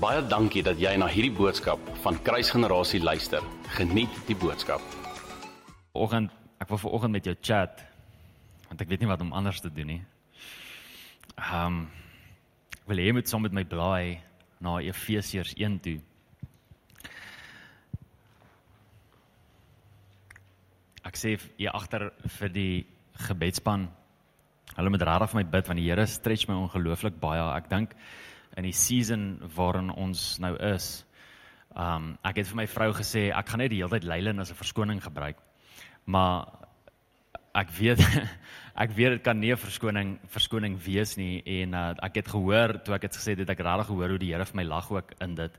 Baie dankie dat jy na hierdie boodskap van Kruisgenerasie luister. Geniet die boodskap. Oggend, ek wil vanoggend met jou chat want ek weet nie wat om anders te doen nie. Ehm um, wil jy met saam met my blaai na Efesiërs 1 toe. Ek sê hier agter vir die gebedspan. Hulle moet regtig vir my bid want die Here stretch my ongelooflik baie. Ek dink in die season waarin ons nou is. Um ek het vir my vrou gesê ek gaan net die hele tyd Leyland as 'n verskoning gebruik. Maar ek weet ek weet dit kan nie 'n verskoning verskoning wees nie en uh, ek het gehoor toe ek dit gesê het ek regtig gehoor hoe die Here vir my lag ook in dit.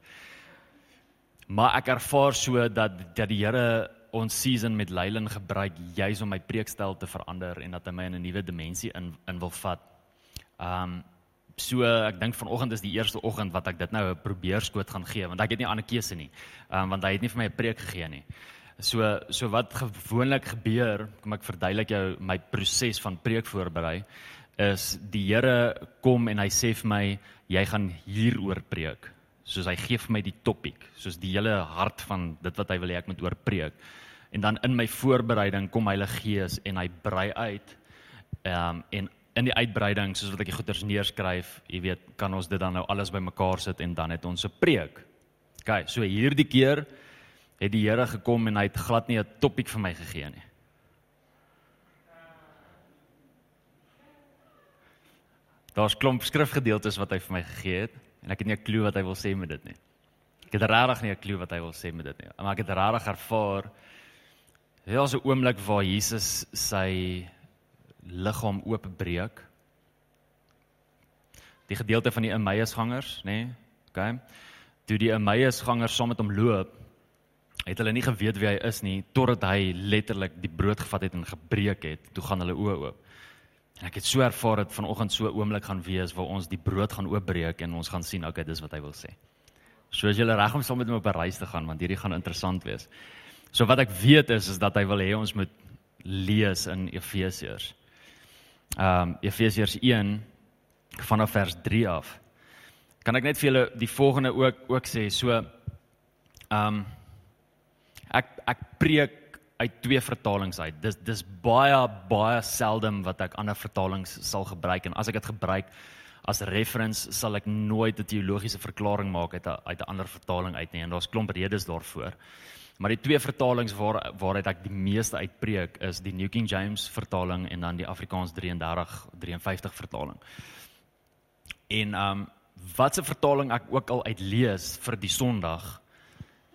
Maar ek ervaar so dat dat die Here ons season met Leyland gebruik juis om my preekstyl te verander en dat hy my in 'n nuwe dimensie in in wil vat. Um so ek dink vanoggend is die eerste oggend wat ek dit nou probeer skoot gaan gee want ek het nie 'n ander keuse nie. Ehm um, want hy het nie vir my 'n preek gegee nie. So so wat gewoonlik gebeur, kom ek verduidelik jou my proses van preek voorberei is die Here kom en hy sê vir my jy gaan hieroor preek. Soos hy gee vir my die topik, soos die hele hart van dit wat hy wil hê ek moet oor preek. En dan in my voorbereiding kom Heilige Gees en hy brei uit ehm um, en in die uitbreiding soos wat ek die goeders neerskryf, jy weet, kan ons dit dan nou alles bymekaar sit en dan het ons 'n preek. OK, so hierdie keer het die Here gekom en hy het glad nie 'n topik vir my gegee nie. Daar's klomp skrifgedeeltes wat hy vir my gegee het en ek het nie 'n klou wat hy wil sê met dit nie. Ek het regtig nie 'n klou wat hy wil sê met dit nie. Maar ek het regtig ervaar Daar's 'n oomblik waar Jesus sy liggaam oopbreek. Die gedeelte van die Emmausgangers, nê? Nee, okay. Toe die Emmausgangers saam met hom loop, het hulle nie geweet wie hy is nie totdat hy letterlik die brood gevat het en gebreek het. Toe gaan hulle oë oop. En ek het so ervaar dat vanoggend so 'n oomblik gaan wees waar ons die brood gaan oopbreek en ons gaan sien, okay, dis wat hy wil sê. So as jy reg om saam met hom op 'n reis te gaan, want hierdie gaan interessant wees. So wat ek weet is is dat hy wil hê ons moet lees in Efesiërs ehm um, Efesiërs 1 vanaf vers 3 af. Kan ek net vir julle die volgende ook ook sê so ehm um, ek ek preek uit twee vertalings uit. Dis dis baie baie seldom wat ek ander vertalings sal gebruik en as ek dit gebruik as reference sal ek nooit 'n teologiese verklaring maak uit 'n uit 'n ander vertaling uit nie en daar's klomp redes daarvoor. Maar die twee vertalings waar waaruit ek die meeste uitpreek is die New King James vertaling en dan die Afrikaans 33 53 vertaling. En um watse vertaling ek ook al uitlees vir die Sondag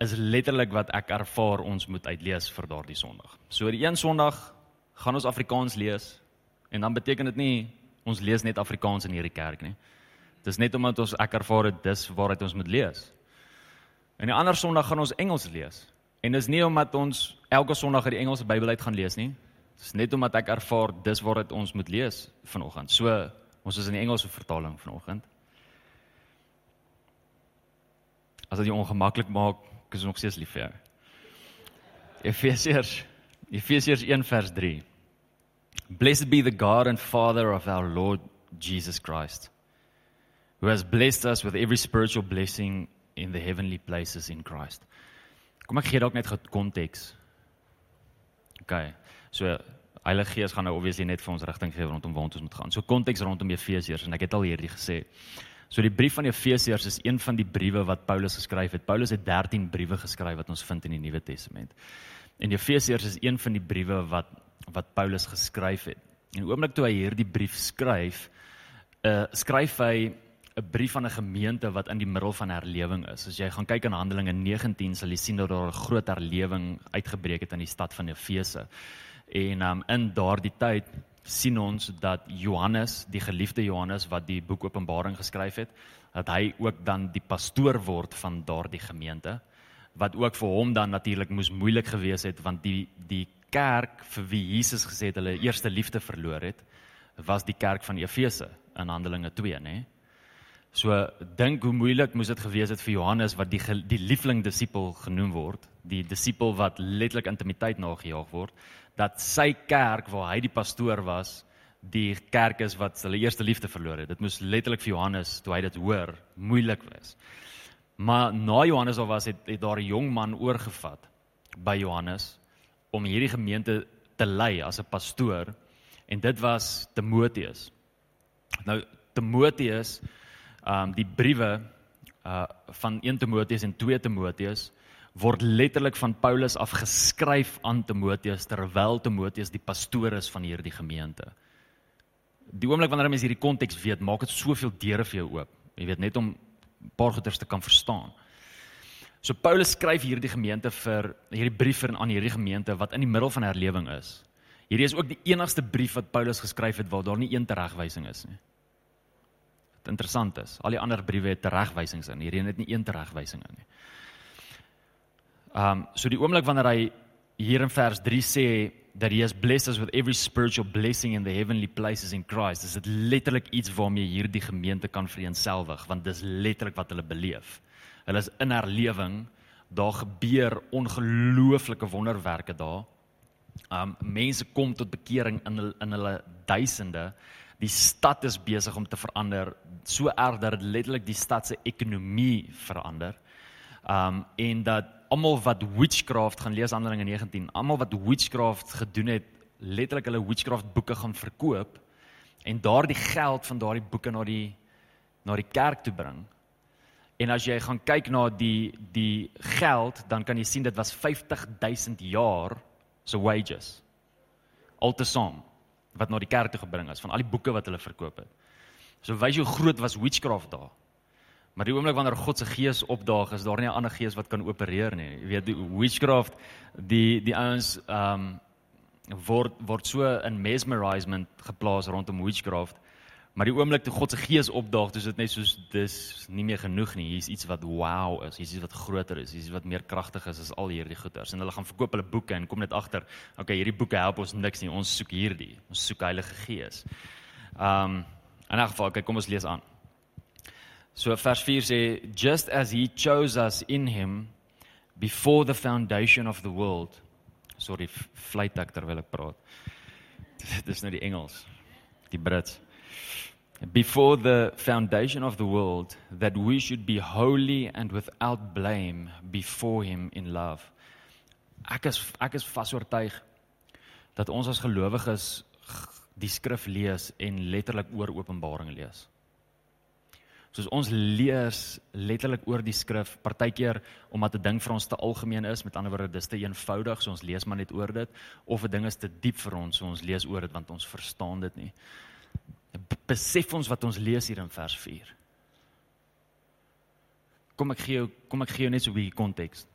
is letterlik wat ek ervaar ons moet uitlees vir daardie Sondag. So die een Sondag gaan ons Afrikaans lees en dan beteken dit nie ons lees net Afrikaans in hierdie kerk nie. Dis net omdat ons ek ervaar dit dis waaruit ons moet lees. En die ander Sondag gaan ons Engels lees. En dis nie omdat ons elke Sondag uit die Engelse Bybel uit gaan lees nie. Dis net omdat ek ervaar dis waar dit ons moet lees vanoggend. So ons is in die Engelse vertaling vanoggend. As dit jou ongemaklik maak, is nog steeds lief vir jou. Efesiërs Efesiërs 1 vers 3. Blessed be the God and Father of our Lord Jesus Christ, who has blessed us with every spiritual blessing in the heavenly places in Christ. Kom ek gee dalk net konteks. OK. So Heilige Gees gaan nou obviously net vir ons rigting gee rondom waar ons moet gaan. So konteks rondom Efesiërs en ek het al hierdie gesê. So die brief van Efesiërs is een van die briewe wat Paulus geskryf het. Paulus het 13 briewe geskryf wat ons vind in die Nuwe Testament. En Efesiërs is een van die briewe wat wat Paulus geskryf het. En oomblik toe hy hierdie brief skryf, uh skryf hy 'n brief aan 'n gemeente wat in die middel van herlewing is. As jy gaan kyk in Handelinge 19 sal jy sien dat daar 'n groot herlewing uitgebreek het in die stad van Efese. En um, in daardie tyd sien ons dat Johannes, die geliefde Johannes wat die boek Openbaring geskryf het, dat hy ook dan die pastoor word van daardie gemeente wat ook vir hom dan natuurlik moes moeilik gewees het want die die kerk vir wie Jesus gesê het hulle eerste liefde verloor het was die kerk van Efese in Handelinge 2 nê nee? So dink hoe moeilik moes dit gewees het vir Johannes wat die die liefling disipel genoem word, die disipel wat letterlik intimiteit nagejaag word, dat sy kerk waar hy die pastoor was, die kerk is wat hulle eerste liefde verloor het. Dit moes letterlik vir Johannes toe hy dit hoor moeilik wees. Maar na Johannes al was het, het daar 'n jong man oorgevat by Johannes om hierdie gemeente te lei as 'n pastoor en dit was Timoteus. Nou Timoteus, um, die briewe uh van 1 Timoteus en 2 Timoteus word letterlik van Paulus af geskryf aan Timoteus terwyl Timoteus die pastoor is van hierdie gemeente. Die oomblik wanneer jy hierdie konteks weet, maak dit soveel deure vir jou oop. Jy weet net om 'n paar goeters te kan verstaan. So Paulus skryf hierdie gemeente vir hierdie brief vir aan hierdie gemeente wat in die middel van herlewing is. Hierdie is ook die enigste brief wat Paulus geskryf het waar daar nie een teregwysing is nie. Interessant is, al die ander briewe het teregwysings in, hierdie het nie een teregwysing in nie. Um so die oomblik wanneer hy hier in vers 3 sê that he has blessed us with every spiritual blessing in the heavenly places in Christ, dis dit letterlik iets waarmee hierdie gemeente kan vereenselwig want dis letterlik wat hulle beleef. Hulle is in herlewing, daar gebeur ongelooflike wonderwerke daar. Um mense kom tot bekering in hulle, in hulle duisende. Die stad is besig om te verander, so erg dat dit letterlik die stad se ekonomie verander. Um en dat almal wat witchcraft gaan lees Handelinge 19, almal wat witchcraft gedoen het, letterlik hulle witchcraft boeke gaan verkoop en daardie geld van daardie boeke na die na die kerk toe bring. En as jy gaan kyk na die die geld, dan kan jy sien dit was 50000 jaar se wages. Altesaam wat na die kerk toe gebring is van al die boeke wat hulle verkoop het. So wys jy hoe groot was witchcraft daar. Maar die oomblik wanneer God se gees opdaag, is daar nie 'n ander gees wat kan opereer nie. Jy weet witchcraft, die die ouens ehm um, word word so in mesmerizement geplaas rondom witchcraft. Maar die oomblik toe God se gees opdaag, dis dit net soos dis nie meer genoeg nie. Hier's iets wat wow is, hier's iets wat groter is, hier's iets wat meer kragtig is as al hierdie goeders. En hulle gaan verkoop hulle boeke en kom net agter, okay, hierdie boeke help ons niks nie. Ons soek hierdie. Ons soek Heilige Gees. Um, in 'n geval, okay, kom ons lees aan. So vers 4 sê just as he chose us in him before the foundation of the world. Sorry, fluit ek terwyl ek praat. Dis nou die Engels. Die Brits. Before the foundation of the world that we should be holy and without blame before him in love. Ek is ek is vasoortuig dat ons as gelowiges die skrif lees en letterlik oor Openbaring lees soos ons lees letterlik oor die skrif partykeer omdat 'n ding vir ons te algemeen is met ander woorde dis te eenvoudig so ons lees maar net oor dit of 'n ding is te diep vir ons so ons lees oor dit want ons verstaan dit nie besef ons wat ons lees hier in vers 4 kom ek gee jou kom ek gee jou net so 'n bietjie konteks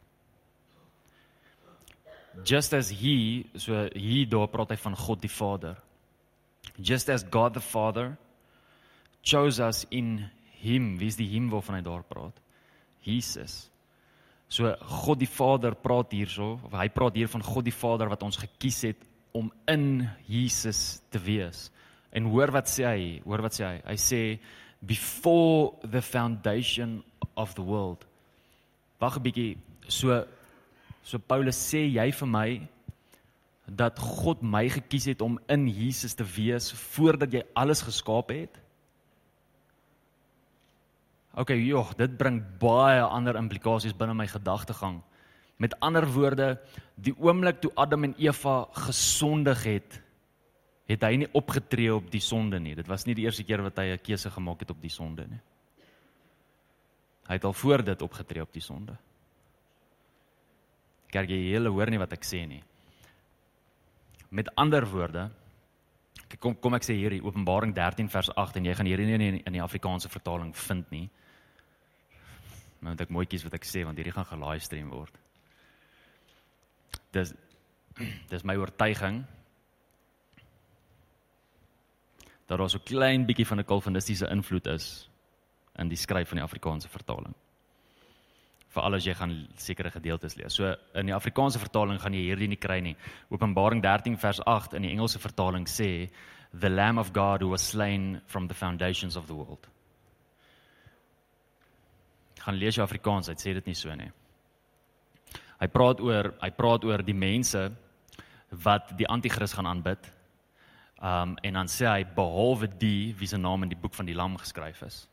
just as he so hier daar praat hy van God die Vader just as God the Father chose us in him, wie is die him waarvan hy daar praat? Jesus. So God die Vader praat hierso, hy praat hier van God die Vader wat ons gekies het om in Jesus te wees. En hoor wat sê hy? Hoor wat sê hy? Hy sê before the foundation of the world. Wag 'n bietjie. So so Paulus sê jy vir my dat God my gekies het om in Jesus te wees voordat jy alles geskaap het? Okay, joh, dit bring baie ander implikasies binne my gedagtegang. Met ander woorde, die oomblik toe Adam en Eva gesondig het, het hy nie opgetree op die sonde nie. Dit was nie die eerste keer wat hy 'n keuse gemaak het op die sonde nie. Hy het al voor dit opgetree op die sonde. Kyk jy hele hoor nie wat ek sê nie. Met ander woorde, kom kom ek sê hierdie Openbaring 13 vers 8 en jy gaan hierdie nie in die, in die Afrikaanse vertaling vind nie. Nou moet ek mooi kies wat ek sê want hierdie gaan ge-livestream word. Dis dis my oortuiging dat daar so klein bietjie van 'n kalvinistiese invloed is in die skryf van die Afrikaanse vertaling. Veral as jy gaan sekere gedeeltes lees. So in die Afrikaanse vertaling gaan jy hierdie nie kry nie. Openbaring 13 vers 8 in die Engelse vertaling sê the lamb of God who was slain from the foundations of the world gaan lees jy Afrikaans, hy sê dit nie so nie. Hy praat oor hy praat oor die mense wat die anti-kris gaan aanbid. Um en dan sê hy behalwe die wie se naam in die boek van die lam geskryf is.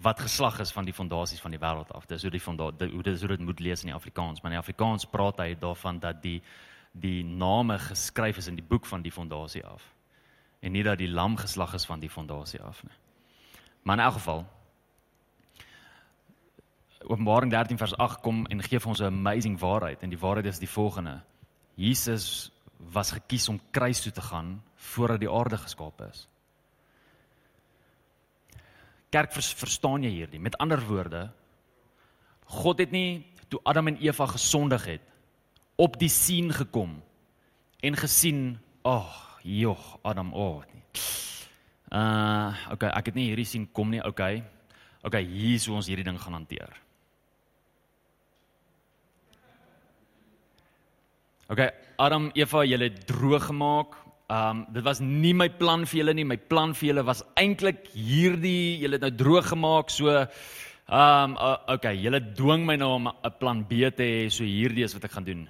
wat geslag is van die fondasies van die wêreld af. Dis hoe die fondasie hoe dit hoe dit moet lees in die Afrikaans, maar in die Afrikaans praat hy daarvan dat die die name geskryf is in die boek van die fondasie af. En nie dat die lam geslag is van die fondasie af nie. Maar in elk geval Openbaring 13 vers 8 kom en gee vir ons 'n amazing waarheid en die waarheid is die volgende. Jesus was gekies om kruis toe te gaan voordat die aarde geskaap is kerk verstaan jy hierdie? Met ander woorde, God het nie toe Adam en Eva gesondig het op die sien gekom en gesien, ag, oh, joh, Adam, oh. Nee. Uh, okay, ek het nie hierdie sien kom nie, okay. Okay, hier is hoe ons hierdie ding gaan hanteer. Okay, Adam, Eva, julle droog gemaak. Um dit was nie my plan vir julle nie. My plan vir julle was eintlik hierdie, julle het nou droog gemaak. So um uh, okay, julle dwing my nou om 'n plan B te hê. So hierdie is wat ek gaan doen.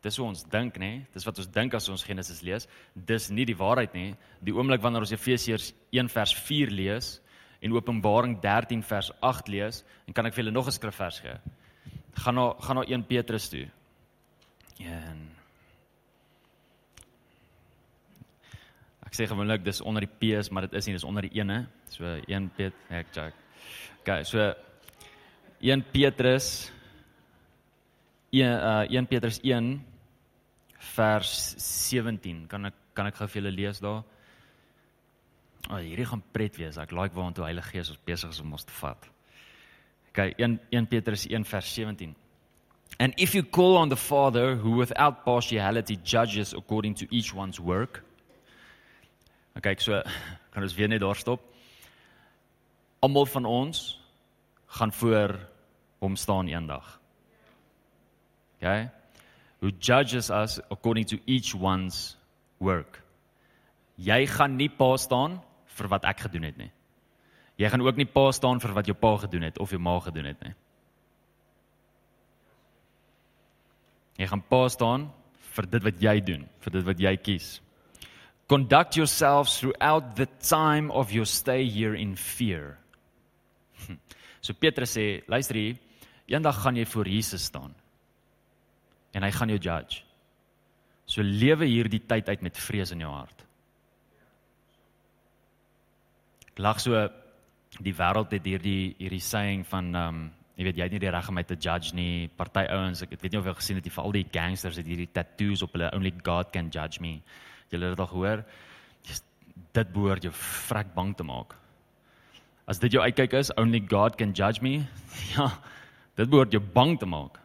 Dis hoe ons dink, nê? Dis wat ons dink as ons Genesis lees. Dis nie die waarheid nie. Die oomblik wanneer ons Efesiërs 1 vers 4 lees en Openbaring 13 vers 8 lees, en kan ek vir julle nog 'n skrifvers gee. Gaan na gaan na 1 Petrus toe. En Ek sê gewoonlik dis onder die P's, maar dit is nie, dis onder die 1e. So 1 Pet, ek check. Okay, so 1 Petrus 1 uh 1 Petrus 1 vers 17. Kan ek kan ek gou vir julle lees daar? O, oh, hierdie gaan pret wees. Ek like waar toe Heilige Gees ons besig is om ons te vat. Okay, 1 1 Petrus 1 vers 17. And if you call on the Father who without partiality judges according to each one's work, En kyk so kan ons weer net daar stop. Almal van ons gaan voor hom staan eendag. Okay? Who judges us according to each one's work. Jy gaan nie pa staan vir wat ek gedoen het nie. Jy gaan ook nie pa staan vir wat jou pa gedoen het of jou ma gedoen het nie. Jy gaan pa staan vir dit wat jy doen, vir dit wat jy kies. Conduct yourselves throughout the time of your stay here in fear. So Petrus sê, luister hier, eendag gaan jy voor Jesus staan. En hy gaan jou judge. So lewe hierdie tyd uit met vrees in jou hart. Lag so die wêreld het hierdie hierdie saying van um jy weet jy het nie die reg om my te judge nie. Party ouens, ek weet nie of jy gesien het, die veral die gangsters het hierdie tattoos op hulle only God can judge me. Julle het dit al gehoor. Dit behoort jou vrek bang te maak. As dit jou uitkyk is, only God can judge me. Ja. Dit behoort jou bang te maak.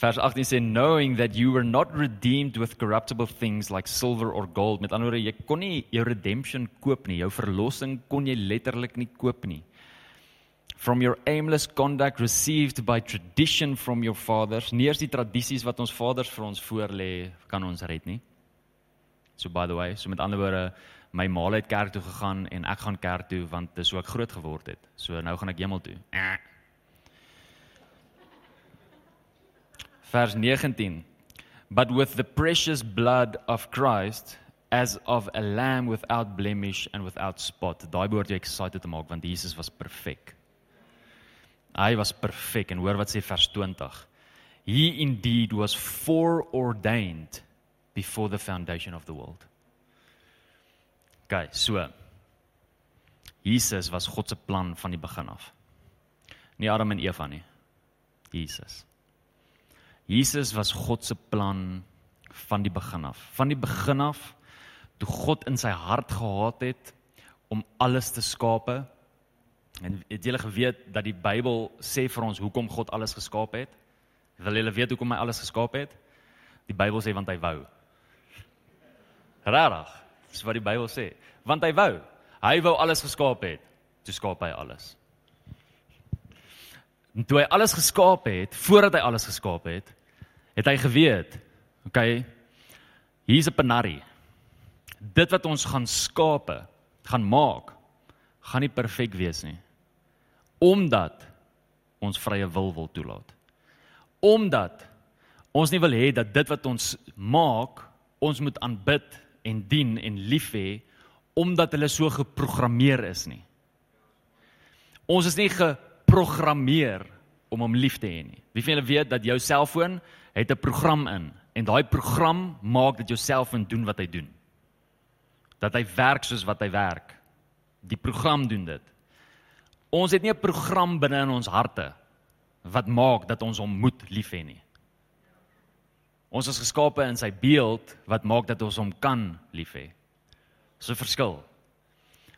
Vers 18 sê knowing that you were not redeemed with corruptible things like silver or gold. Met ander woorde, jy kon nie jou redemption koop nie. Jou verlossing kon jy letterlik nie koop nie from your aimless conduct received by tradition from your fathers. Nie eers die tradisies wat ons vaders vir ons voorlê kan ons red nie. So by the way, so met ander woorde, my ma het kerk toe gegaan en ek gaan kerk toe want dis hoe ek groot geword het. So nou gaan ek hemel toe. Vers 19. But with the precious blood of Christ as of a lamb without blemish and without spot. Daai behoort jy excited te maak want Jesus was perfek. Hy was perfek en hoor wat sê vers 20. He indeed was foreordained before the foundation of the world. Okay, so Jesus was God se plan van die begin af. Nie Adam en Eva nie. Jesus. Jesus was God se plan van die begin af. Van die begin af toe God in sy hart gehad het om alles te skape En het julle geweet dat die Bybel sê vir ons hoekom God alles geskaap het? Wil julle weet hoekom hy alles geskaap het? Die Bybel sê want hy wou. Rarig. Dis wat die Bybel sê. Want hy wou. Hy wou alles geskaap het. Toe skaap hy alles. En toe hy alles geskaap het, voordat hy alles geskaap het, het hy geweet, okay, hier's 'n penarie. Dit wat ons gaan skape, gaan maak, gaan nie perfek wees nie. Omdat ons vrye wil wil toelaat. Omdat ons nie wil hê dat dit wat ons maak, ons moet aanbid en dien en lief hê omdat hulle so geprogrammeer is nie. Ons is nie geprogrammeer om hom lief te hê nie. Wie van julle weet dat jou selfoon het 'n program in en daai program maak dat jou selfoon doen wat hy doen. Dat hy werk soos wat hy werk. Die program doen dit. Ons het nie 'n program binne in ons harte wat maak dat ons hom moet lief hê nie. Ons is geskape in sy beeld wat maak dat ons hom kan lief hê. Dis 'n verskil.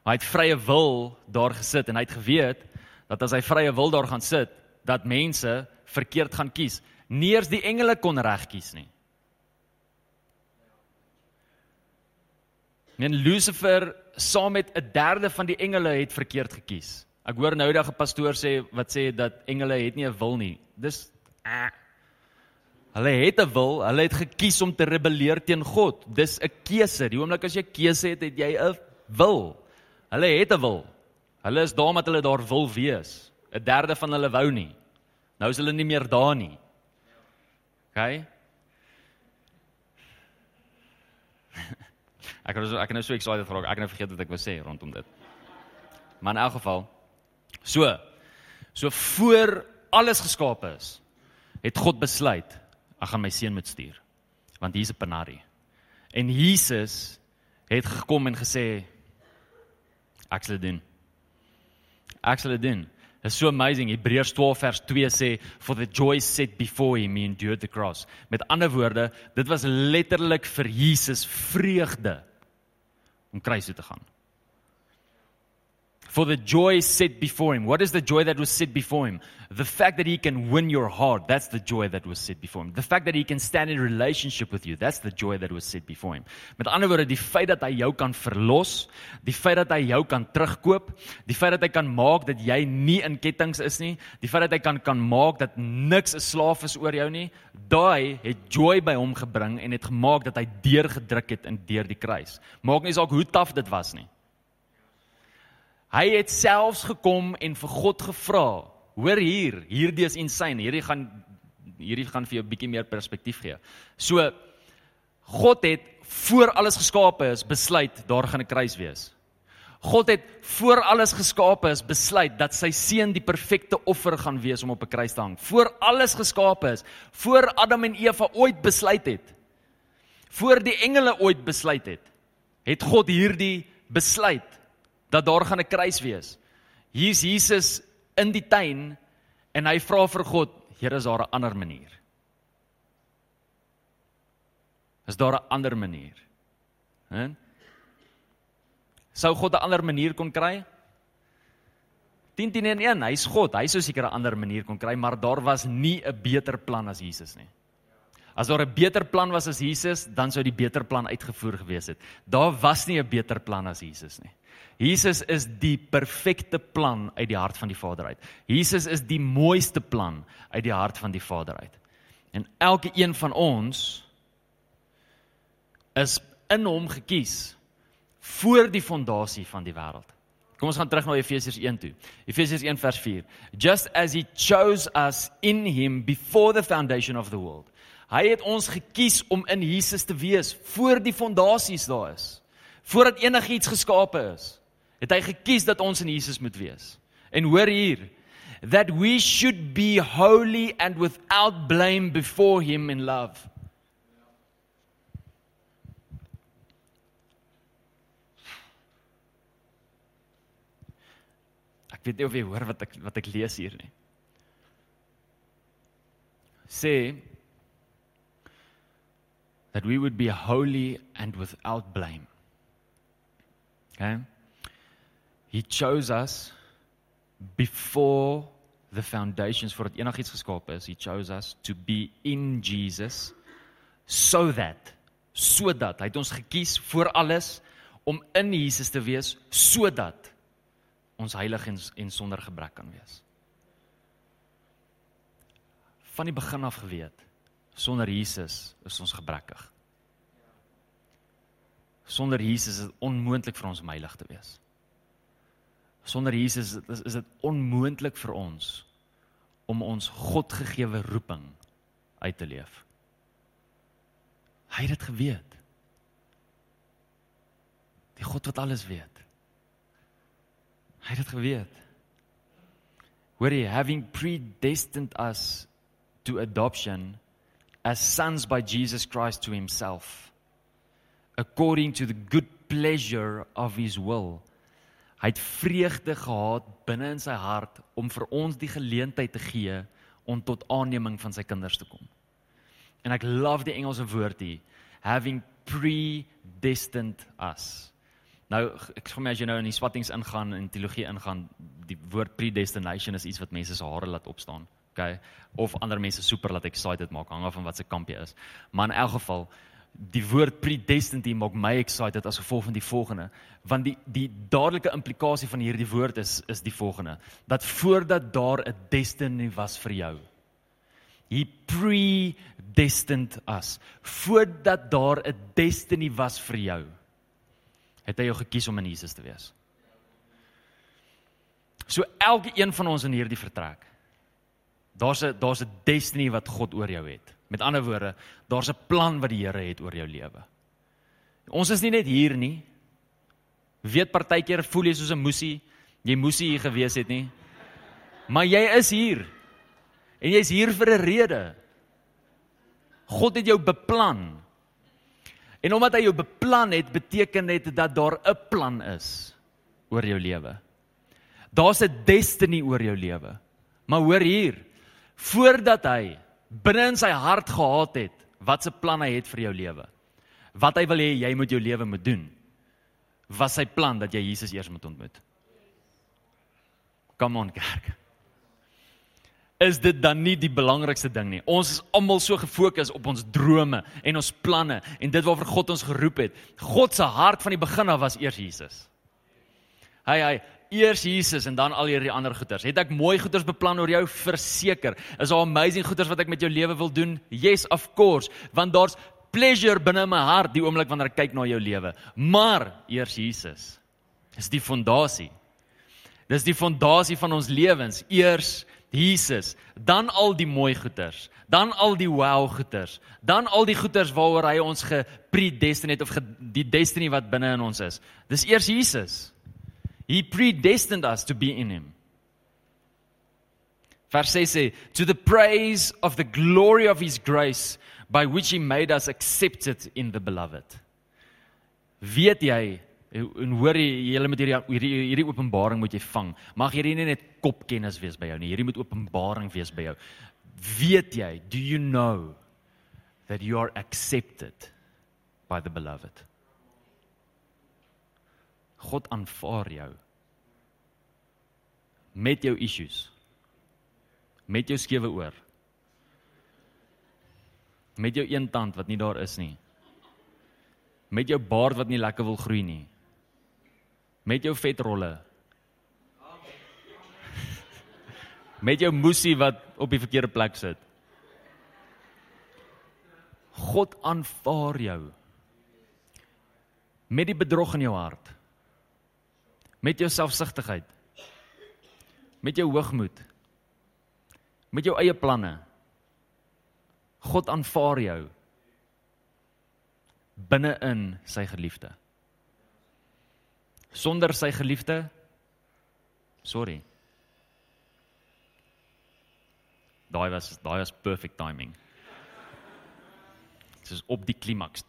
Hy het vrye wil daar gesit en hy het geweet dat as hy vrye wil daar gaan sit, dat mense verkeerd gaan kies. Nie eens die engele kon reg kies nie. Men Lucifer saam met 'n derde van die engele het verkeerd gekies. Ek hoor nou dat 'n pastoor sê wat sê dat engele het nie 'n wil nie. Dis uh, hulle het 'n wil, hulle het gekies om te rebelleer teen God. Dis 'n keuse. Die oomblik as jy keuse het, het jy 'n wil. Hulle het 'n wil. Hulle is daar omdat hulle daar wil wees. 'n Derde van hulle wou nie. Nou is hulle nie meer daar nie. OK? Ek so ek het nou so excited geraak. Ek het nou vergeet wat ek wou sê rondom dit. Maar in elk geval so so voor alles geskape is, het God besluit ek gaan my seun moet stuur. Want hier's 'n penari. En Jesus het gekom en gesê ek sal dit doen. Ek sal dit doen. It's so amazing. Hebreërs 12 vers 2 sê for the joy set before him he endured the cross. Met ander woorde, dit was letterlik vir Jesus vreugde om kruis toe te gaan. For the joy set before him. What is the joy that was set before him? The fact that he can win your heart, that's the joy that was set before him. The fact that he can stand in relationship with you, that's the joy that was set before him. Met ander woorde, die feit dat hy jou kan verlos, die feit dat hy jou kan terugkoop, die feit dat hy kan maak dat jy nie in kettinge is nie, die feit dat hy kan kan maak dat niks 'n slaaf is oor jou nie, daai het joy by hom gebring en het gemaak dat hy deurgedruk het in deur die kruis. Maak nie saak hoe taaf dit was nie. Hy het selfs gekom en vir God gevra. Hoor hier, hierdie is insane. Hierdie gaan hierdie gaan vir jou 'n bietjie meer perspektief gee. So God het voor alles geskape is besluit daar gaan 'n kruis wees. God het voor alles geskape is besluit dat sy seun die perfekte offer gaan wees om op 'n kruis te hang. Voor alles geskape is, voor Adam en Eva ooit besluit het, voor die engele ooit besluit het, het God hierdie besluit dat daar gaan 'n kruis wees. Hier's Jesus in die tuin en hy vra vir God, Here, is daar 'n ander manier? Is daar 'n ander manier? Hè? Sou God 'n ander manier kon kry? 10 10 en 1, hy's God. Hy sou seker 'n ander manier kon kry, maar daar was nie 'n beter plan as Jesus nie. As daar 'n beter plan was as Jesus, dan sou die beter plan uitgevoer gewees het. Daar was nie 'n beter plan as Jesus nie. Jesus is die perfekte plan uit die hart van die Vader uit. Jesus is die mooiste plan uit die hart van die Vader uit. En elke een van ons is in hom gekies voor die fondasie van die wêreld. Kom ons gaan terug na Efesiërs 1 toe. Efesiërs 1 vers 4. Just as he chose us in him before the foundation of the world. Hy het ons gekies om in Jesus te wees voor die fondasies daar is. Voordat enigiets geskape is het hy gekies dat ons in Jesus moet wees. En hoor hier, that we should be holy and without blame before him in love. Ek weet nie of jy hoor wat ek wat ek lees hier nie. Sê that we would be holy and without blame. Okay? He chose us before the foundations it enigiets geskaap is. He chose us to be in Jesus so that sodat hy het ons gekies voor alles om in Jesus te wees sodat ons heilig en, en sonder gebrek kan wees. Van die begin af geweet sonder Jesus is ons gebrekkig. Sonder Jesus is dit onmoontlik vir ons om heilig te wees. Sonder Jesus is, is dit onmoontlik vir ons om ons Godgegewe roeping uit te leef. Hy het dit geweet. Die God wat alles weet. Hy het dit geweet. Where he having predestined us to adoption as sons by Jesus Christ to himself according to the good pleasure of his will. Hy het vreugde gehad binne in sy hart om vir ons die geleentheid te gee om tot aanneming van sy kinders te kom. En ek love die Engelse woord hier, having predestined us. Nou ek sê my as jy nou in die swattings ingaan en teologie ingaan, die woord predestination is iets wat mense se hare laat opstaan. Okay? Of ander mense super laat excited maak hang af van wat se kamp jy is. Maar in elk geval die woord predestined maak my excited as gevolg van die volgende. Want die die dadelike implikasie van hierdie woord is is die volgende. Dat voordat daar 'n destiny was vir jou he predestined us. Voordat daar 'n destiny was vir jou het hy jou gekies om in Jesus te wees. So elke een van ons in hierdie vertrek daar's 'n daar's 'n destiny wat God oor jou het Met ander woorde, daar's 'n plan wat die Here het oor jou lewe. Ons is nie net hier nie. Weet partykeer voel jy soos 'n moesie, jy moesie hier gewees het nie. Maar jy is hier. En jy's hier vir 'n rede. God het jou beplan. En omdat hy jou beplan het, beteken dit dat daar 'n plan is oor jou lewe. Daar's 'n destiny oor jou lewe. Maar hoor hier, voordat hy binne in sy hart gehad het wat se plan hy het vir jou lewe. Wat hy wil hê jy moet jou lewe moet doen. Was sy plan dat jy Jesus eers moet ontmoet. Come on kerk. Is dit dan nie die belangrikste ding nie? Ons is almal so gefokus op ons drome en ons planne en dit waarvoor God ons geroep het. God se hart van die begin af was eers Jesus. Hy hy eers Jesus en dan al hierdie ander goeders. Het ek mooi goeders beplan oor jou verseker? Is daar amazing goeders wat ek met jou lewe wil doen? Yes, of course, want daar's pleasure binne my hart die oomblik wanneer ek kyk na jou lewe. Maar eers Jesus. Dis die fondasie. Dis die fondasie van ons lewens. Eers Jesus, dan al die mooi goeders, dan al die wow goeders, dan al die goeders waaroor hy ons gepredestineer het of die destiny wat binne in ons is. Dis eers Jesus. He predestined us to be in him. Vers 6 sê, "To the praise of the glory of his grace by which he made us accepted in the beloved." Weet jy en hoor jy julle met hierdie hierdie hierdie openbaring moet jy vang. Mag hierdie nie net kopkennis wees by jou nie. Hierdie moet openbaring wees by jou. Weet jy, do you know that you are accepted by the beloved? God aanvaar jou met jou issues met jou skewe oor met jou een tand wat nie daar is nie met jou baard wat nie lekker wil groei nie met jou vetrolle met jou moesie wat op die verkeerde plek sit. God aanvaar jou met die bedrog in jou hart met jou selfsugtigheid. Met jou hoogmoed. Met jou eie planne. God aanvaar jou. Binne in sy geliefde. Sonder sy geliefde sorry. Daai was daai was perfect timing. Dit is op die klimaks.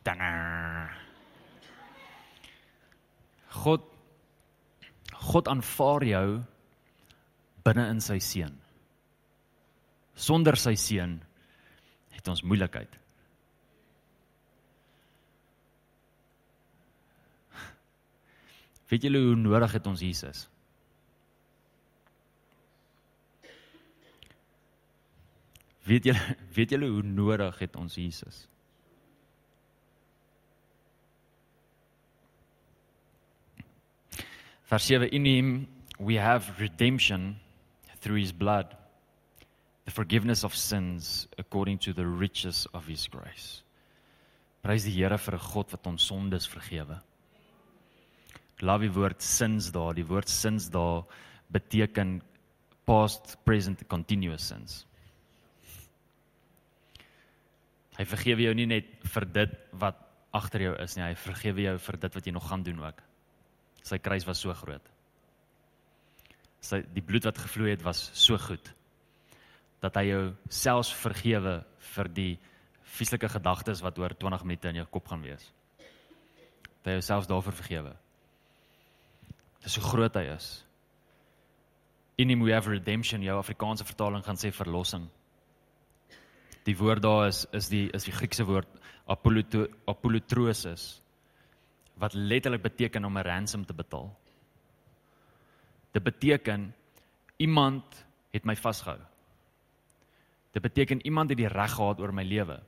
God God aanvaar jou binne in sy seun. Sonder sy seun het ons moeilikheid. Weet julle hoe nodig het ons Jesus? Weet julle weet julle hoe nodig het ons Jesus? Vers 7 in hom we have redemption through his blood the forgiveness of sins according to the riches of his grace. Prys die Here vir 'n God wat ons sondes vergewe. Love die woord sins daar, die woord sins daar beteken past, present, continuous sins. Hy vergewe jou nie net vir dit wat agter jou is nie, hy vergewe jou vir dit wat jy nog gaan doen ook. Sy kruis was so groot. Sy die bloed wat gevloei het was so goed dat hy jou selfs vergewe vir die vieslike gedagtes wat oor 20 minute in jou kop gaan wees. Dat hy jou selfs daarvoor vergewe. Dis hoe groot hy is. In him we have redemption, jou Afrikaanse vertaling gaan sê verlossing. Die woord daar is is die is die Griekse woord apolutrosis wat letterlik beteken om 'n ransom te betaal. Dit beteken iemand het my vasgehou. Dit beteken iemand het die reg gehad oor my lewe.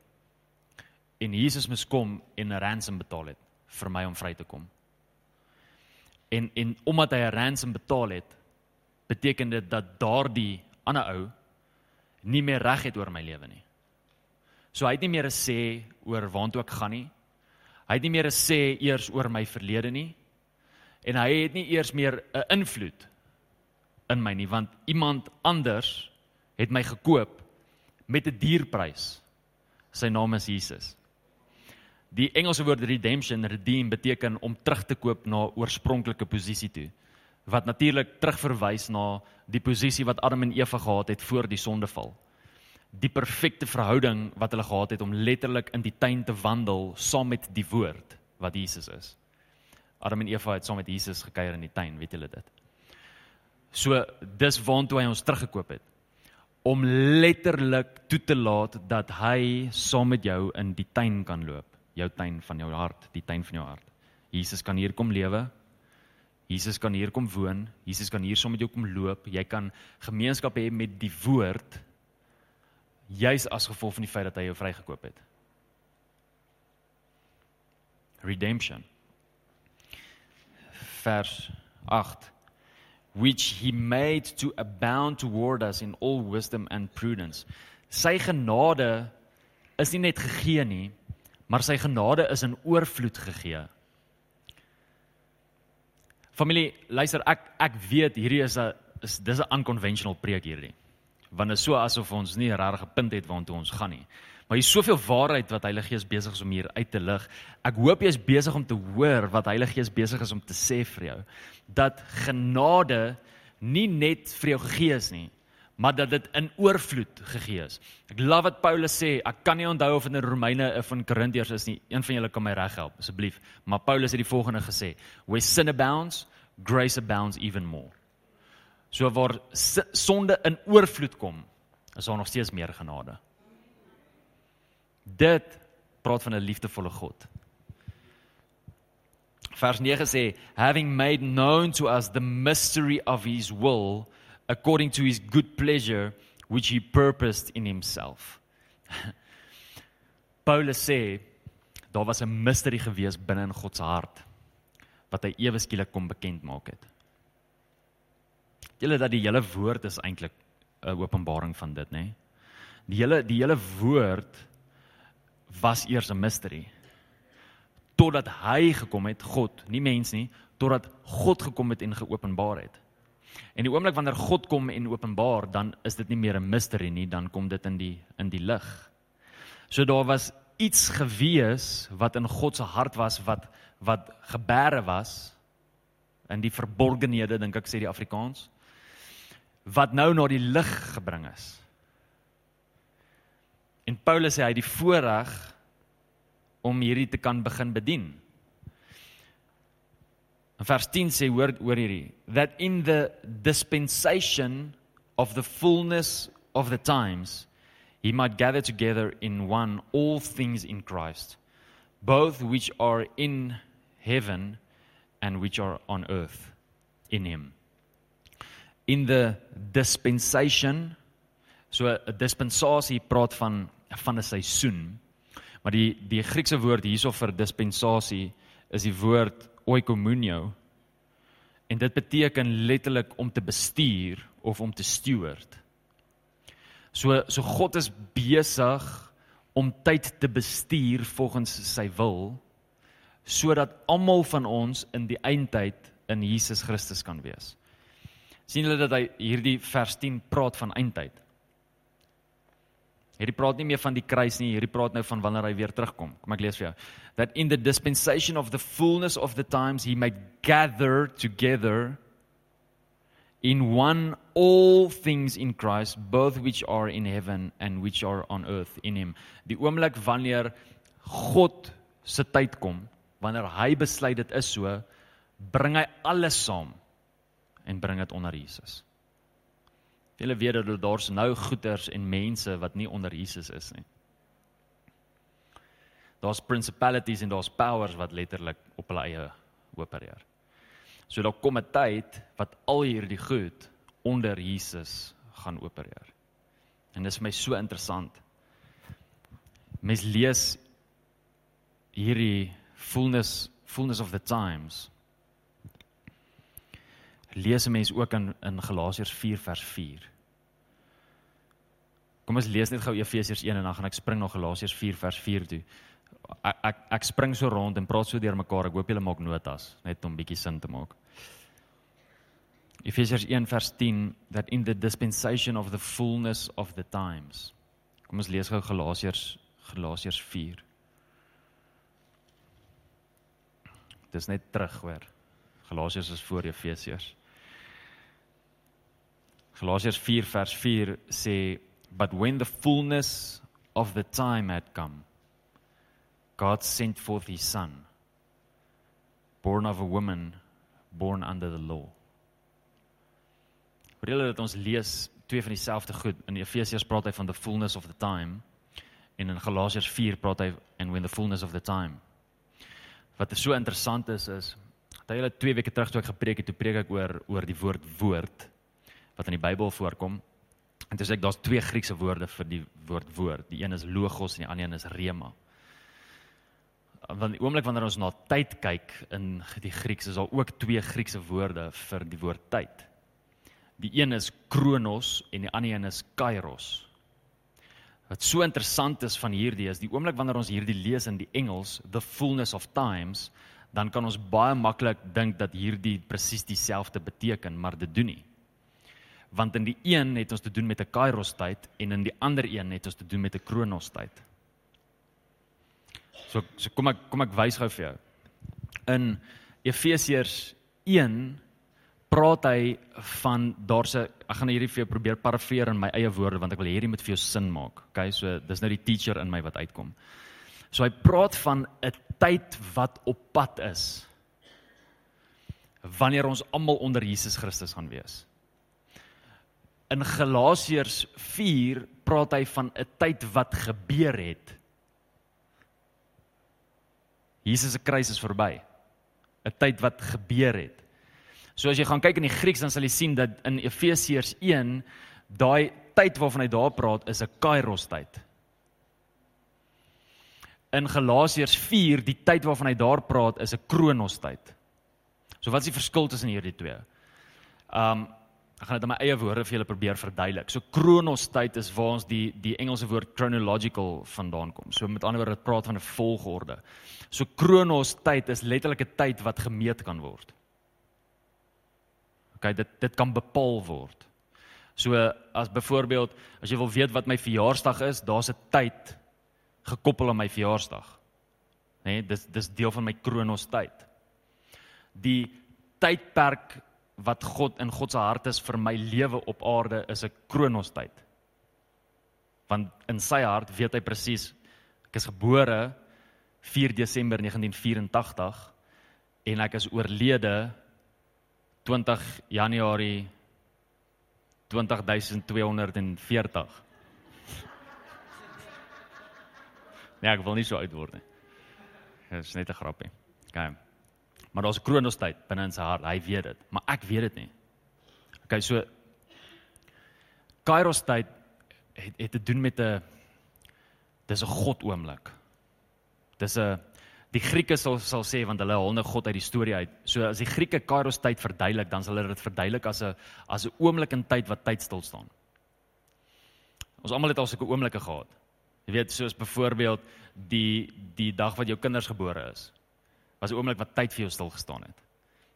En Jesus moes kom en 'n ransom betaal het vir my om vry te kom. En en omdat hy 'n ransom betaal het, beteken dit dat daardie ander ou nie meer reg het oor my lewe nie. So hy het nie meer 'n sê oor waantoe ek gaan nie. Hy het nie meer 'n sê eers oor my verlede nie. En hy het nie eers meer 'n invloed in my nie want iemand anders het my gekoop met 'n dierprys. Sy naam is Jesus. Die Engelse woord redemption, redeem beteken om terug te koop na oorspronklike posisie toe wat natuurlik terugverwys na die posisie wat Adam en Eva gehad het voor die sondeval. Die perfekte verhouding wat hulle gehad het om letterlik in die tuin te wandel saam met die woord wat Jesus is. Adam en Eva het saam met Jesus gekuier in die tuin, weet julle dit? So dis waantoe hy ons teruggekoop het om letterlik toe te laat dat hy saam met jou in die tuin kan loop, jou tuin van jou hart, die tuin van jou hart. Jesus kan hier kom lewe. Jesus kan hier kom woon. Jesus kan hier saam met jou kom loop. Jy kan gemeenskap hê met die woord juis as gevolg van die feit dat hy jou vrygekoop het. Redemption. Vers 8 which he made to abound toward us in all wisdom and prudence. Sy genade is nie net gegee nie, maar sy genade is in oorvloed gegee. Familie, luister, ek ek weet hierdie is 'n is dis 'n unconventional preek hierdie. Want dit is so asof ons nie 'n regte punt het waartoe ons gaan nie. Maar hier is soveel waarheid wat Heilige Gees besig is om hier uit te lig. Ek hoop jy is besig om te hoor wat Heilige Gees besig is om te sê vir jou. Dat genade nie net vir jou gegee is nie, maar dat dit in oorvloed gegee is. Ek love wat Paulus sê. Ek kan nie onthou of in Romeine of in Korintiërs is nie. Een van julle kan my reghelp asseblief. Maar Paulus het die volgende gesê: "Where sin abounds, grace abounds even more." So waar sonde in oorvloed kom, is daar nog steeds meer genade. Dit praat van 'n liefdevolle God. Vers 9 sê having made known to us the mystery of his will according to his good pleasure which he purposed in himself. Paulus sê daar was 'n mystery gewees binne in God se hart wat hy ewe skielik kom bekend maak het. Julle dat die hele woord is eintlik 'n openbaring van dit, nê? Nee? Die hele die hele woord was eers 'n mystery. Totdat hy gekom het, God, nie mens nie, totdat God gekom het en geopenbaar het. En die oomblik wanneer God kom en openbaar, dan is dit nie meer 'n mystery nie, dan kom dit in die in die lig. So daar was iets gewees wat in God se hart was wat wat gebeure was in die verborgenhede dink ek sê die Afrikaans wat nou na die lig gebring is. En Paulus sê hy het die voorreg om hierdie te kan begin bedien. In vers 10 sê hoor hoor hierdie that in the dispensation of the fullness of the times he might gather together in one all things in Christ both which are in heaven and which are on earth in him in the dispensation so 'n dispensasie praat van van 'n seisoen. Maar die die Griekse woord hierso vir dispensasie is die woord oikomunio. En dit beteken letterlik om te bestuur of om te steward. So so God is besig om tyd te bestuur volgens sy wil sodat almal van ons in die eindtyd in Jesus Christus kan wees. Sien julle dat hy hierdie vers 10 praat van eindtyd? Hierdie praat nie meer van die kruis nie, hierdie praat nou van wanneer hy weer terugkom. Kom ek lees vir jou. That in the dispensation of the fullness of the times he might gather together in one all things in Christ both which are in heaven and which are on earth in him. Die oomblik wanneer God se tyd kom, wanneer hy besluit dit is so, bring hy alles saam en bring dit onder Jesus. Julle weet dat daar's nou goeters en mense wat nie onder Jesus is nie. Daar's principalities en daar's powers wat letterlik op hulle eie opereer. So daar kom 'n tyd wat al hierdie goed onder Jesus gaan opereer. En dit is my so interessant. Mens lees hierdie fullness fullness of the times. Lees 'n mens ook in in Galasiërs 4 vers 4. Kom ons lees net gou Efesiërs 1 en dan gaan ek spring na Galasiërs 4 vers 4 toe. Ek ek ek spring so rond en praat so deur mekaar. Ek hoop julle maak notas net om bietjie sin te maak. Efesiërs 1 vers 10 that in the dispensation of the fullness of the times. Kom ons lees gou Galasiërs Galasiërs 4. Dis net terug hoor. Galasiërs is voor Efesiërs. Galasiërs 4 vers 4 sê but when the fullness of the time had come God sent forth his son born of a woman born under the law. Vir julle dat ons lees twee van dieselfde goed in Efesiërs praat hy van the fullness of the time en in Galasiërs 4 praat hy and when the fullness of the time. Wat so interessant is is dat hy hulle 2 weke terug toe ek gepreek het, toe preek ek oor oor die woord woord wat in die Bybel voorkom. En dis ek daar's twee Griekse woorde vir die woord woord. Die een is logos en die ander een is rema. Want die oomblik wanneer ons na tyd kyk in die Grieks is daar ook twee Griekse woorde vir die woord tyd. Die een is kronos en die ander een is kairos. Wat so interessant is van hierdie is die oomblik wanneer ons hierdie lees in die Engels, the fullness of times, dan kan ons baie maklik dink dat hierdie presies dieselfde beteken, maar dit doen nie want in die een het ons te doen met 'n kairos tyd en in die ander een het ons te doen met 'n kronos tyd. So so kom ek kom ek wys gou vir jou. In Efesiërs 1 praat hy van daar's 'n ek gaan hierdie vir jou probeer parafeer in my eie woorde want ek wil hierdie met vir jou sin maak. Okay, so dis nou die teacher in my wat uitkom. So hy praat van 'n tyd wat op pad is wanneer ons almal onder Jesus Christus gaan wees in Galasiërs 4 praat hy van 'n tyd wat gebeur het. Jesus se kruis is verby. 'n Tyd wat gebeur het. So as jy gaan kyk in die Grieks dan sal jy sien dat in Efesiërs 1 daai tyd waarvan hy daar praat is 'n kairos tyd. In Galasiërs 4 die tyd waarvan hy daar praat is 'n kronos tyd. So wat is die verskil tussen hierdie twee? Um Ek gaan dit in my eie woorde vir julle probeer verduidelik. So Kronos tyd is waar ons die die Engelse woord chronological vandaan kom. So met ander woorde dit praat van 'n volgorde. So Kronos tyd is letterlik 'n tyd wat gemeet kan word. OK, dit dit kan bepaal word. So as byvoorbeeld as jy wil weet wat my verjaarsdag is, daar's 'n tyd gekoppel aan my verjaarsdag. Né, nee, dis dis deel van my Kronos tyd. Die tydperk wat God in God se hart is vir my lewe op aarde is 'n kronos tyd. Want in sy hart weet hy presies ek is gebore 4 Desember 1984 en ek is oorlede 20 Januarie 20240. Nee, ek wil nie so oud word nie. Dit is net 'n grappie. Okay. Maar daar's 'n kronos tyd binne in sy hart. Hy weet dit, maar ek weet dit nie. Okay, so Kairos tyd het het te doen met 'n dis 'n God oomblik. Dis 'n die Grieke sal sal sê want hulle haal nou God uit die storie uit. So as die Grieke Kairos tyd verduidelik, dan sal hulle dit verduidelik as 'n as 'n oomblik in tyd wat tyd stil staan. Ons almal het al sulke oomblikke gehad. Jy weet, soos byvoorbeeld die die dag wat jou kinders gebore is was 'n oomblik wat tyd vir jou stil gestaan het.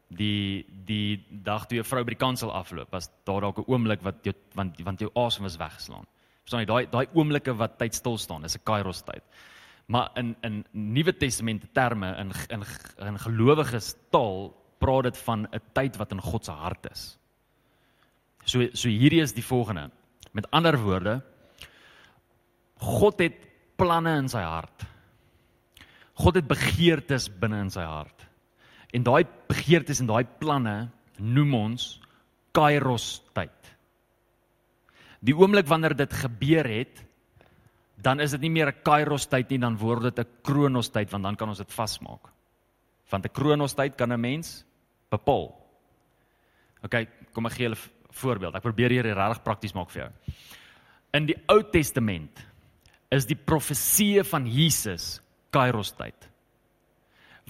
Die die dag toe jou vrou by die kansel afloop, was daar dalk 'n oomblik wat jou want want jou asem was weggeslaan. Verstaan jy? Daai daai oomblikke wat tyd stil staan, is 'n kairos tyd. Maar in in Nuwe Testament terme in in in gelowiges taal praat dit van 'n tyd wat in God se hart is. So so hierdie is die volgende. Met ander woorde, God het planne in sy hart. God het begeertes binne in sy hart. En daai begeertes en daai planne noem ons Kairos tyd. Die oomblik wanneer dit gebeur het, dan is dit nie meer 'n Kairos tyd nie, dan word dit 'n Kronos tyd want dan kan ons dit vasmaak. Want 'n Kronos tyd kan 'n mens bepaal. OK, kom ek gee julle 'n voorbeeld. Ek probeer hier regtig prakties maak vir jou. In die Ou Testament is die profeseë van Jesus Kairos tyd.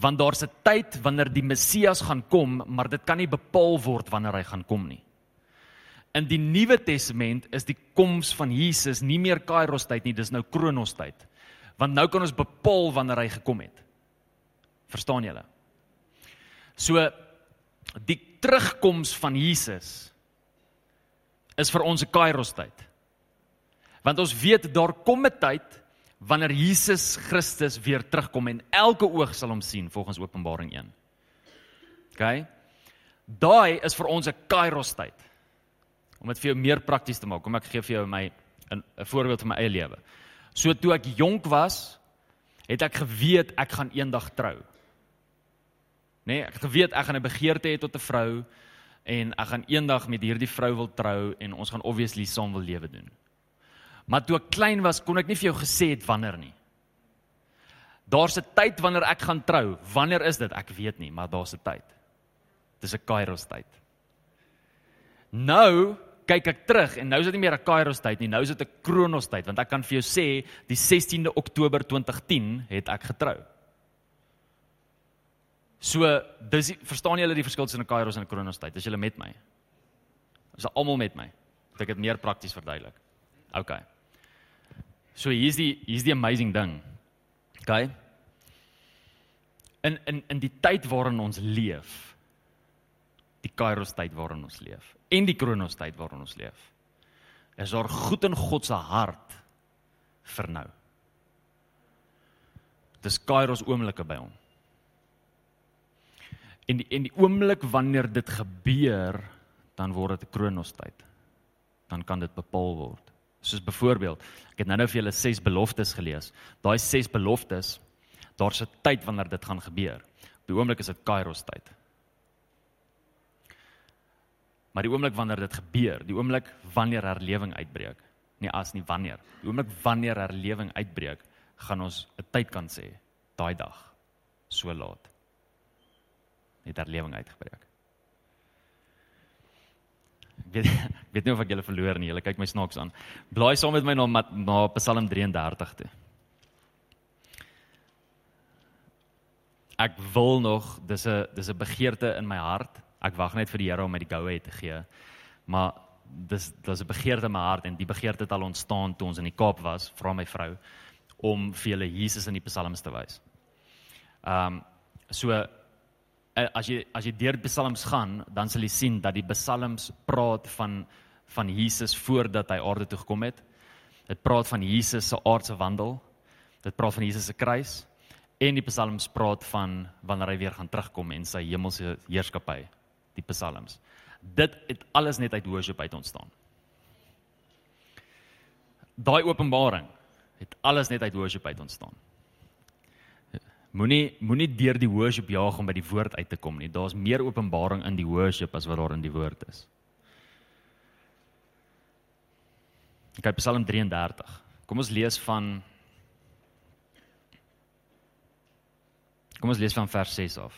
Want daar's 'n tyd wanneer die Messias gaan kom, maar dit kan nie bepaal word wanneer hy gaan kom nie. In die Nuwe Testament is die koms van Jesus nie meer Kairos tyd nie, dis nou Kronos tyd. Want nou kan ons bepaal wanneer hy gekom het. Verstaan julle? So die terugkoms van Jesus is vir ons 'n Kairos tyd. Want ons weet daar kom 'n tyd wanneer Jesus Christus weer terugkom en elke oog sal hom sien volgens Openbaring 1. OK? Daai is vir ons 'n Kairos tyd om dit vir jou meer prakties te maak. Kom ek gee vir jou my 'n voorbeeld van my eie lewe. So toe ek jonk was, het ek geweet ek gaan eendag trou. Nee, ek het geweet ek gaan 'n begeerte hê tot 'n vrou en ek gaan eendag met hierdie vrou wil trou en ons gaan obviously saam wil lewe doen. Maar toe ek klein was, kon ek nie vir jou gesê het wanneer nie. Daar's 'n tyd wanneer ek gaan trou. Wanneer is dit? Ek weet nie, maar daar's 'n tyd. Dis 'n Kairos tyd. Nou kyk ek terug en nou is dit nie meer 'n Kairos tyd nie, nou is dit 'n Kronos tyd want ek kan vir jou sê die 16de Oktober 2010 het ek getrou. So, dis verstaan julle die verskil tussen 'n Kairos en 'n Kronos tyd? Is julle met my? Is almal met my? Dat ek dit meer prakties verduidelik. OK. So hier's die hier's die amazing ding. OK. In in in die tyd waarin ons leef, die Kairos tyd waarin ons leef en die Kronos tyd waarin ons leef. Is daar goed in God se hart vir nou? Dis Kairos oomblikke by hom. En die, en die oomblik wanneer dit gebeur, dan word dit 'n Kronos tyd. Dan kan dit bepaal word. Soos byvoorbeeld, ek het nou-nou vir julle 6 beloftes gelees. Daai 6 beloftes, daar's 'n tyd wanneer dit gaan gebeur. Op die oomblik is dit Kairos tyd. Maar die oomblik wanneer dit gebeur, die oomblik wanneer herlewing uitbreek, nie as nie wanneer. Die oomblik wanneer herlewing uitbreek, gaan ons 'n tyd kan sê, daai dag, so laat. Het herlewing uitgebreek. Ek weet, ek weet nie of ek julle verloor nie. Julle kyk my snaaks aan. Blaai saam met my na na Psalm 33 toe. Ek wil nog, dis 'n dis 'n begeerte in my hart ek wag net vir die Here om my die goue te gee. Maar dis dis 'n begeerte in my hart en die begeerte het al ontstaan toe ons in die Kaap was, vra my vrou om vir julle Jesus in die psalms te wys. Ehm um, so as jy as jy deur psalms gaan, dan sal jy sien dat die psalms praat van van Jesus voordat hy aarde toe gekom het. Dit praat van Jesus se aardse wandel. Dit praat van Jesus se kruis en die psalms praat van wanneer hy weer gaan terugkom en sy hemelse heerskappy die psalms. Dit het alles net uit worship uit ontstaan. Daai openbaring het alles net uit worship uit ontstaan. Moenie moenie deur die worship jaag om by die woord uit te kom nie. Daar's meer openbaring in die worship as wat daar in die woord is. Kyk Psalm 33. Kom ons lees van Kom ons lees van vers 6 af.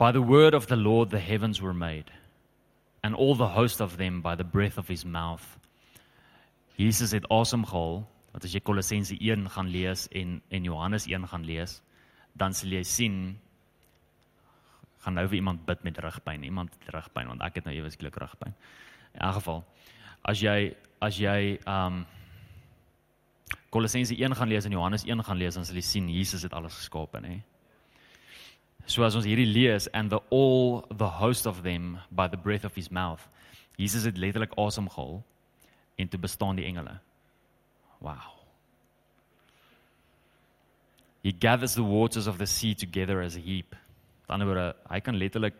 By the word of the Lord the heavens were made, and all the host of them by the breath of his mouth. Jesus het asem gehaal, wat as jy Kolossense 1 gaan lees en en Johannes 1 gaan lees, dan sal jy sien gaan nou vir iemand bid met rugpyn, iemand met rugpyn want ek het nou eweslik rugpyn. In elk geval, as jy as jy um Kolossense 1 gaan lees en Johannes 1 gaan lees, dan sal jy sien Jesus het alles geskaap, hè. So as ons hierdie lees and the all the host of them by the breath of his mouth. Jesus het letterlik asem gehaal en toe bestaan die engele. Wow. He gathers the waters of the sea together as a heap. Aan die ander woorde, hy kan letterlik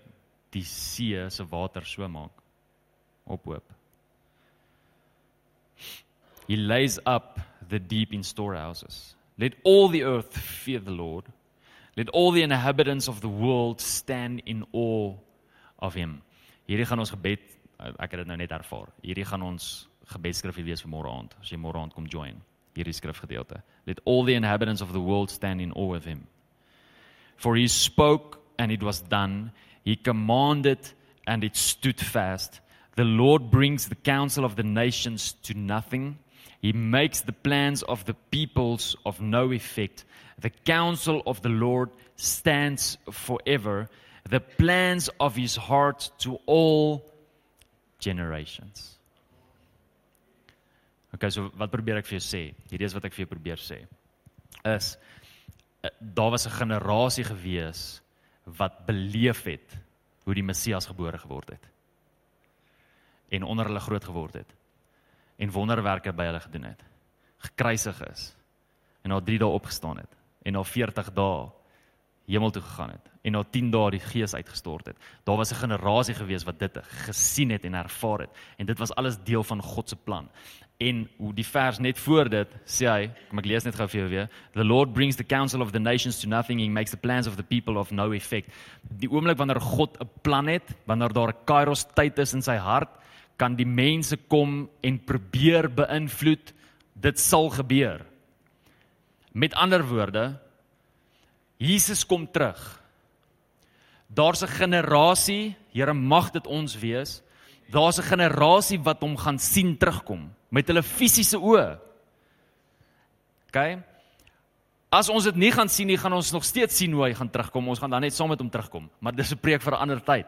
die see se water so maak ophoop. He lays up the deep in storehouses. Let all the earth fear the Lord. Let all the inhabitants of the world stand in awe of him. Hierdie gaan ons gebed ek het dit nou net ervaar. Hierdie gaan ons gebedskrifie wees vir môre aand. As jy môre aand kom join hierdie skrifgedeelte. Let all the inhabitants of the world stand in awe of him. For he spoke and it was done. He commanded and it stood fast. The Lord brings the counsel of the nations to nothing. He makes the plans of the peoples of no effect. The counsel of the Lord stands forever. The plans of his heart to all generations. Okay, so wat probeer ek vir jou sê? Hierdie is wat ek vir jou probeer sê. Is eh, daar was 'n generasie gewees wat beleef het hoe die Messias gebore geword het. En onder hulle groot geword het. En wonderwerke by hulle gedoen het. Gekruisig is. En na 3 dae opgestaan het. En na 40 dae hemel toe gegaan het en na 10 dae die gees uitgestort het. Daar was 'n generasie gewees wat dit gesien het en ervaar het en dit was alles deel van God se plan. En hoe die vers net voor dit sê hy, kom ek lees net gou vir jou weer. The Lord brings the counsel of the nations to nothing and makes the plans of the people of no effect. Die oomblik wanneer God 'n plan het, wanneer daar 'n kairos tyd is in sy hart, kan die mense kom en probeer beïnvloed. Dit sal gebeur. Met ander woorde, Jesus kom terug. Daar's 'n generasie, Here mag dit ons wees. Daar's 'n generasie wat hom gaan sien terugkom met hulle fisiese oë. OK? As ons dit nie gaan sien nie, gaan ons nog steeds sien hoe hy gaan terugkom. Ons gaan dan net saam met hom terugkom, maar dis 'n preek vir 'n ander tyd.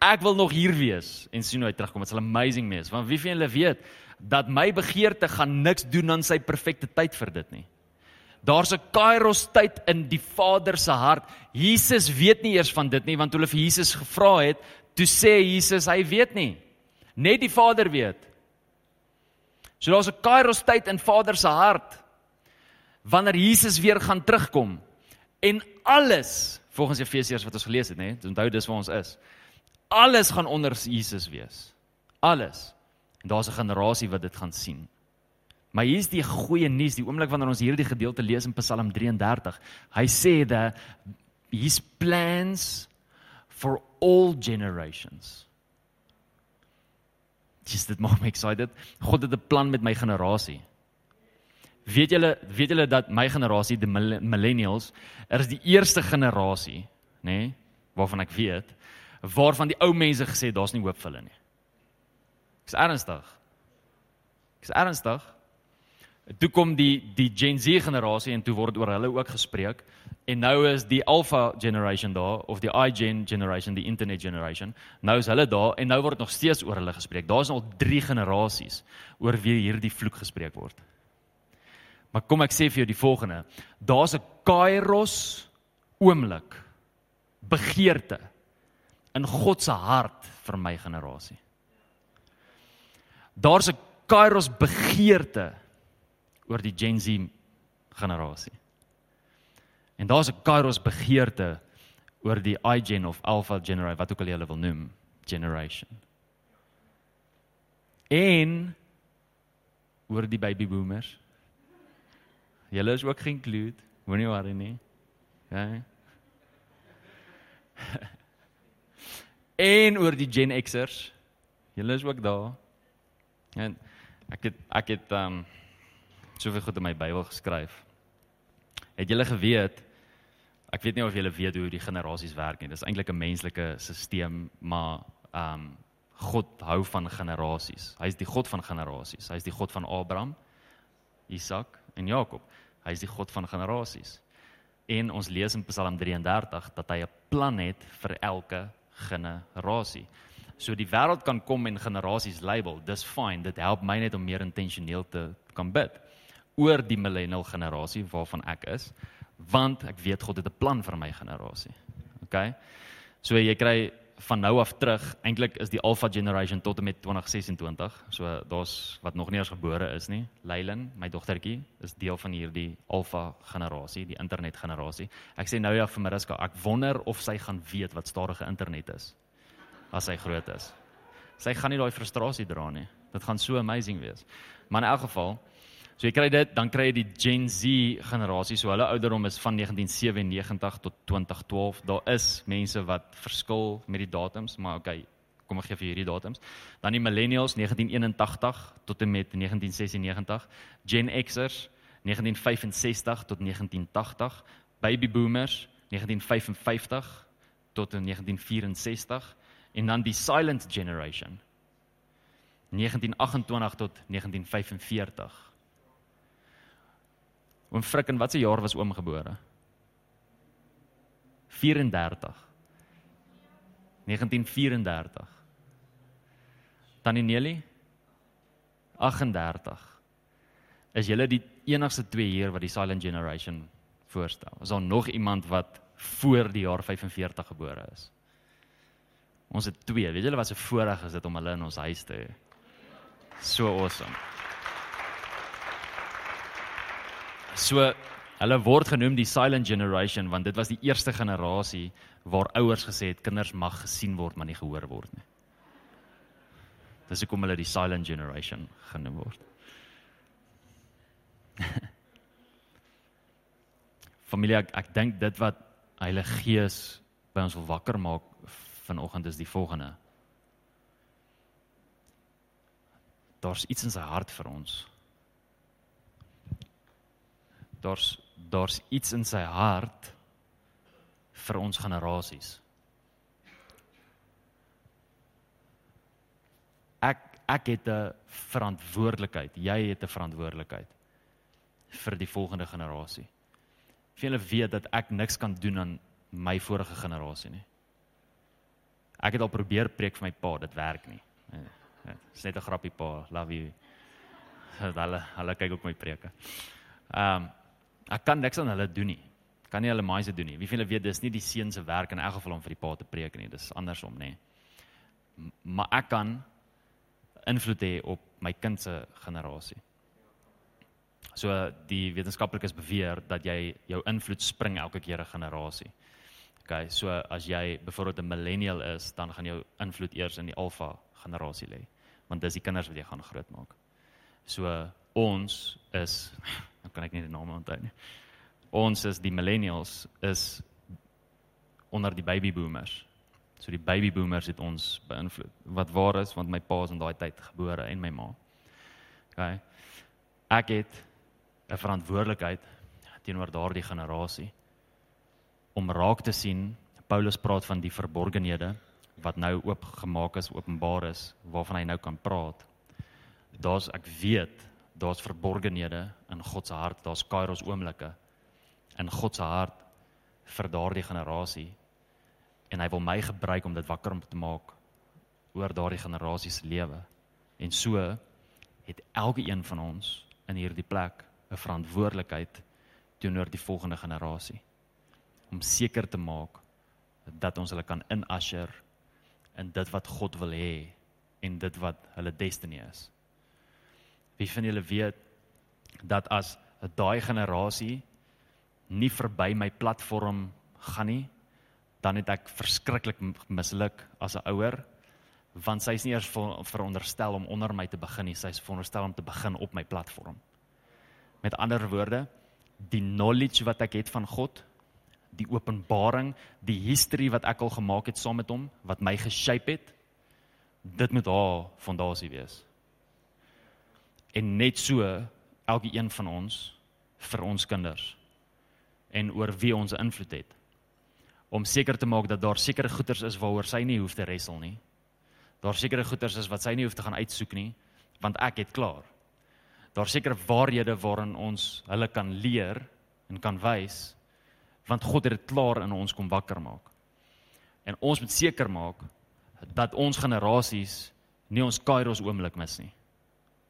Ek wil nog hier wees en sien hoe hy terugkom. Dit sal amazing wees. Want wie van julle weet dat my begeerte gaan niks doen aan sy perfekte tyd vir dit nie. Daar's 'n kairos tyd in die Vader se hart. Jesus weet nie eers van dit nie want hulle vir Jesus gevra het, toe sê Jesus hy weet nie. Net die Vader weet. So daar's 'n kairos tyd in Vader se hart wanneer Jesus weer gaan terugkom en alles volgens Efesiërs wat ons gelees het, nê? Onthou dis waar ons is. Alles gaan onder Jesus wees. Alles. En daar's 'n generasie wat dit gaan sien. Maar hier's die goeie nuus, die oomblik wanneer ons hierdie gedeelte lees in Psalm 33. Hy sê dat his plans for all generations. Just dit maak my excited. God het 'n plan met my generasie. Weet julle, weet julle dat my generasie, die millennials, er is die eerste generasie, nê, nee, waarvan ek weet, waarvan die ou mense gesê daar's nie hoop vir hulle nie. Ek's ernstig. Ek's ernstig. Toe kom die die Gen Z generasie en toe word oor hulle ook gespreek. En nou is die Alpha generation daar of die iGen generation, die internet generation. Nou is hulle daar en nou word nog steeds oor hulle gespreek. Daar's al 3 generasies oor wie hierdie vloek gespreek word. Maar kom ek sê vir jou die volgende. Daar's 'n Kairos oomblik begeerte in God se hart vir my generasie. Daar's 'n Kairos begeerte oor die Gen Z generasie. En daar's 'n Kairos begeerte oor die iGen of Alpha generation wat ook al jy hulle wil noem, generation. En oor die baby boomers. Julle is ook geïnkludeer, moenie worry nie. Ja. en oor die Gen Xers. Julle is ook daar. En ek het ek het um soveel goed in my Bybel geskryf. Het julle geweet ek weet nie of julle weet hoe die generasies werk nie. Dis eintlik 'n menslike stelsel, maar ehm um, God hou van generasies. Hy is die God van generasies. Hy is die God van Abraham, Isak en Jakob. Hy is die God van generasies. En ons lees in Psalm 33 dat hy 'n plan het vir elke generasie. So die wêreld kan kom en generasies label. Dis fine. Dit help my net om meer intentioneel te kan bid oor die millennial generasie waarvan ek is, want ek weet God het 'n plan vir my generasie. OK. So jy kry van nou af terug, eintlik is die Alpha generation tot en met 2026. So daar's wat nog nie eens gebore is nie. Leilin, my dogtertjie, is deel van hierdie Alpha generasie, die internet generasie. Ek sê nou ja vir Mariska, ek wonder of sy gaan weet wat stadige internet is as sy groot is. Sy gaan nie daai frustrasie dra nie. Dit gaan so amazing wees. Maar in elk geval, So jy kry dit, dan kry jy die Gen Z generasie. So hulle ouderdom is van 1997 tot 2012. Daar is mense wat verskil met die datums, maar okay, kom ek gee vir hierdie datums. Dan die millennials 1981 tot en met 1996, Gen Xers 1965 tot 1980, baby boomers 1955 tot 1964 en dan die silent generation 1928 tot 1945. Oom Frik in watter jaar was oom gebore? 34. 1934. Tannie Nelie 38. Is julle die enigste twee hier wat die silent generation voorstel? Is daar nog iemand wat voor die jaar 45 gebore is? Ons het twee. Weet julle wat se voorreg is dit om hulle in ons huis te hê? So awesome. So hulle word genoem die silent generation want dit was die eerste generasie waar ouers gesê het kinders mag gesien word maar nie gehoor word nie. Dis hoekom hulle die silent generation genoem word. Familie ek, ek dink dit wat Heilige Gees by ons wil wakker maak vanoggend is die volgende. Daar's iets in sy hart vir ons daar's daar's iets in sy hart vir ons generasies. Ek ek het 'n verantwoordelikheid. Jy het 'n verantwoordelikheid vir die volgende generasie. Vele weet dat ek niks kan doen aan my vorige generasie nie. Ek het al probeer preek vir my pa, dit werk nie. Dit is net 'n grappie pa, love you. Hulle hulle kyk ook my preke. Ehm um, Ek kan niks aan hulle doen nie. Kan nie hulle maais doen nie. Wie van julle weet dis nie die seun se werk in elk geval om vir die pa te preek nie. Dis andersom, nê. Maar ek kan invloed hê op my kind se generasie. So die wetenskaplikes beweer dat jy jou invloed spring elke keer 'n generasie. OK, so as jy byvoorbeeld 'n millennial is, dan gaan jou invloed eers in die alfa generasie lê, want dis die kinders wat jy gaan grootmaak. So ons is nou kan ek nie die name onthou nie. Ons is die millennials is onder die baby boomers. So die baby boomers het ons beïnvloed. Wat waar is want my pa is in daai tyd gebore en my ma. OK. Ek het 'n verantwoordelikheid teenoor daardie generasie om raak te sien Paulus praat van die verborgenhede wat nou oopgemaak is, openbaar is waarvan hy nou kan praat. Daar's ek weet daar's verborgenhede in God se hart, daar's kairos oomblikke in God se hart vir daardie generasie. En hy wil my gebruik om dit wakker om te maak oor daardie generasie se lewe. En so het elke een van ons in hierdie plek 'n verantwoordelikheid teenoor die volgende generasie om seker te maak dat ons hulle kan inasher in dit wat God wil hê en dit wat hulle destiny is. Wie van julle weet dat as daai generasie nie verby my platform gaan nie, dan het ek verskriklik misluk as 'n ouer want sy is nie eers veronderstel om onder my te begin nie, sy is veronderstel om te begin op my platform. Met ander woorde, die knowledge wat ek het van God, die openbaring, die history wat ek al gemaak het saam met hom, wat my geshape het, dit moet haar fondasie wees en net so elke een van ons vir ons kinders en oor wie ons invloed het om seker te maak dat daar sekere goeders is waaroor sy nie hoef te wrestle nie. Daar sekere goeders is wat sy nie hoef te gaan uitsoek nie want ek het klaar. Daar sekere waarhede waarin ons hulle kan leer en kan wys want God het dit klaar in ons kom wakker maak. En ons moet seker maak dat ons generasies nie ons kairos oomblik mis nie